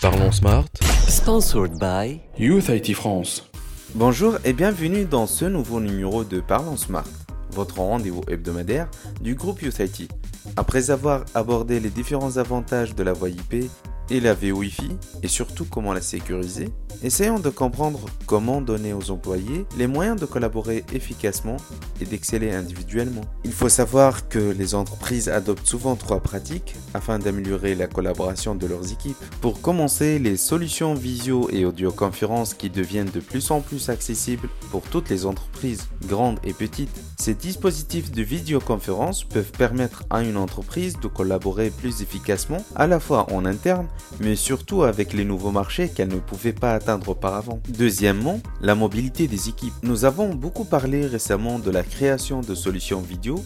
Parlons Smart. Sponsored by Youth IT France. Bonjour et bienvenue dans ce nouveau numéro de Parlons Smart, votre rendez-vous hebdomadaire du groupe Youth IT. Après avoir abordé les différents avantages de la voie IP et la VOIFI, et surtout comment la sécuriser, essayons de comprendre comment donner aux employés les moyens de collaborer efficacement et d'exceller individuellement. Il faut savoir que les entreprises adoptent souvent trois pratiques afin d'améliorer la collaboration de leurs équipes. Pour commencer, les solutions visio et audioconférences qui deviennent de plus en plus accessibles pour toutes les entreprises, grandes et petites. Ces dispositifs de vidéoconférence peuvent permettre à une entreprise de collaborer plus efficacement à la fois en interne mais surtout avec les nouveaux marchés qu'elle ne pouvait pas atteindre auparavant. Deuxièmement, la mobilité des équipes. Nous avons beaucoup parlé récemment de la création de solutions vidéo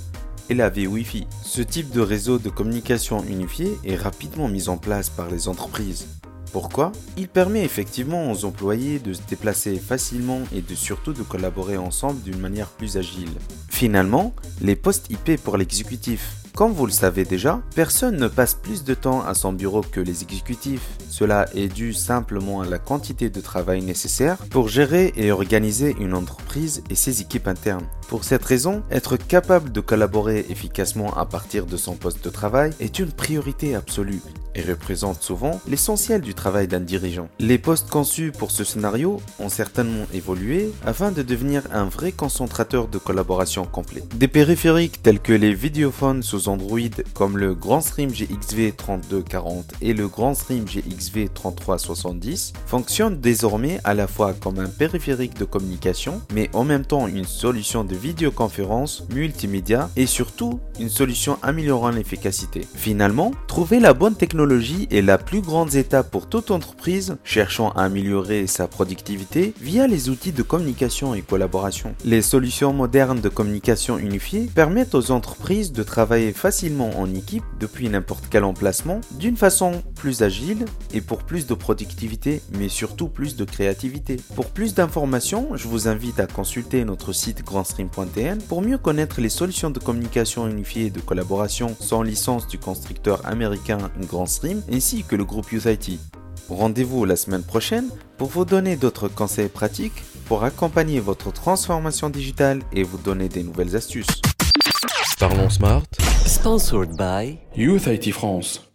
et la Wi-Fi. Ce type de réseau de communication unifié est rapidement mis en place par les entreprises. Pourquoi? Il permet effectivement aux employés de se déplacer facilement et de surtout de collaborer ensemble d'une manière plus agile. Finalement, les postes IP pour l'exécutif. Comme vous le savez déjà, personne ne passe plus de temps à son bureau que les exécutifs. Cela est dû simplement à la quantité de travail nécessaire pour gérer et organiser une entreprise et ses équipes internes. Pour cette raison, être capable de collaborer efficacement à partir de son poste de travail est une priorité absolue et représente souvent l'essentiel du travail d'un dirigeant. Les postes conçus pour ce scénario ont certainement évolué afin de devenir un vrai concentrateur de collaboration complet. Des périphériques tels que les vidéophones sous Android comme le Grand Stream GXV 3240 et le Grand Stream GXV 3370 fonctionnent désormais à la fois comme un périphérique de communication mais en même temps une solution de vidéoconférence multimédia et surtout une solution améliorant l'efficacité. Finalement, trouver la bonne technologie est la plus grande étape pour toute entreprise cherchant à améliorer sa productivité via les outils de communication et collaboration. Les solutions modernes de communication unifiée permettent aux entreprises de travailler facilement en équipe depuis n'importe quel emplacement d'une façon plus agile et pour plus de productivité mais surtout plus de créativité. Pour plus d'informations, je vous invite à consulter notre site grandstream.tn pour mieux connaître les solutions de communication unifiée et de collaboration sans licence du constructeur américain Ainsi que le groupe Youth IT. Rendez-vous la semaine prochaine pour vous donner d'autres conseils pratiques pour accompagner votre transformation digitale et vous donner des nouvelles astuces. Parlons Smart. Sponsored by Youth IT France.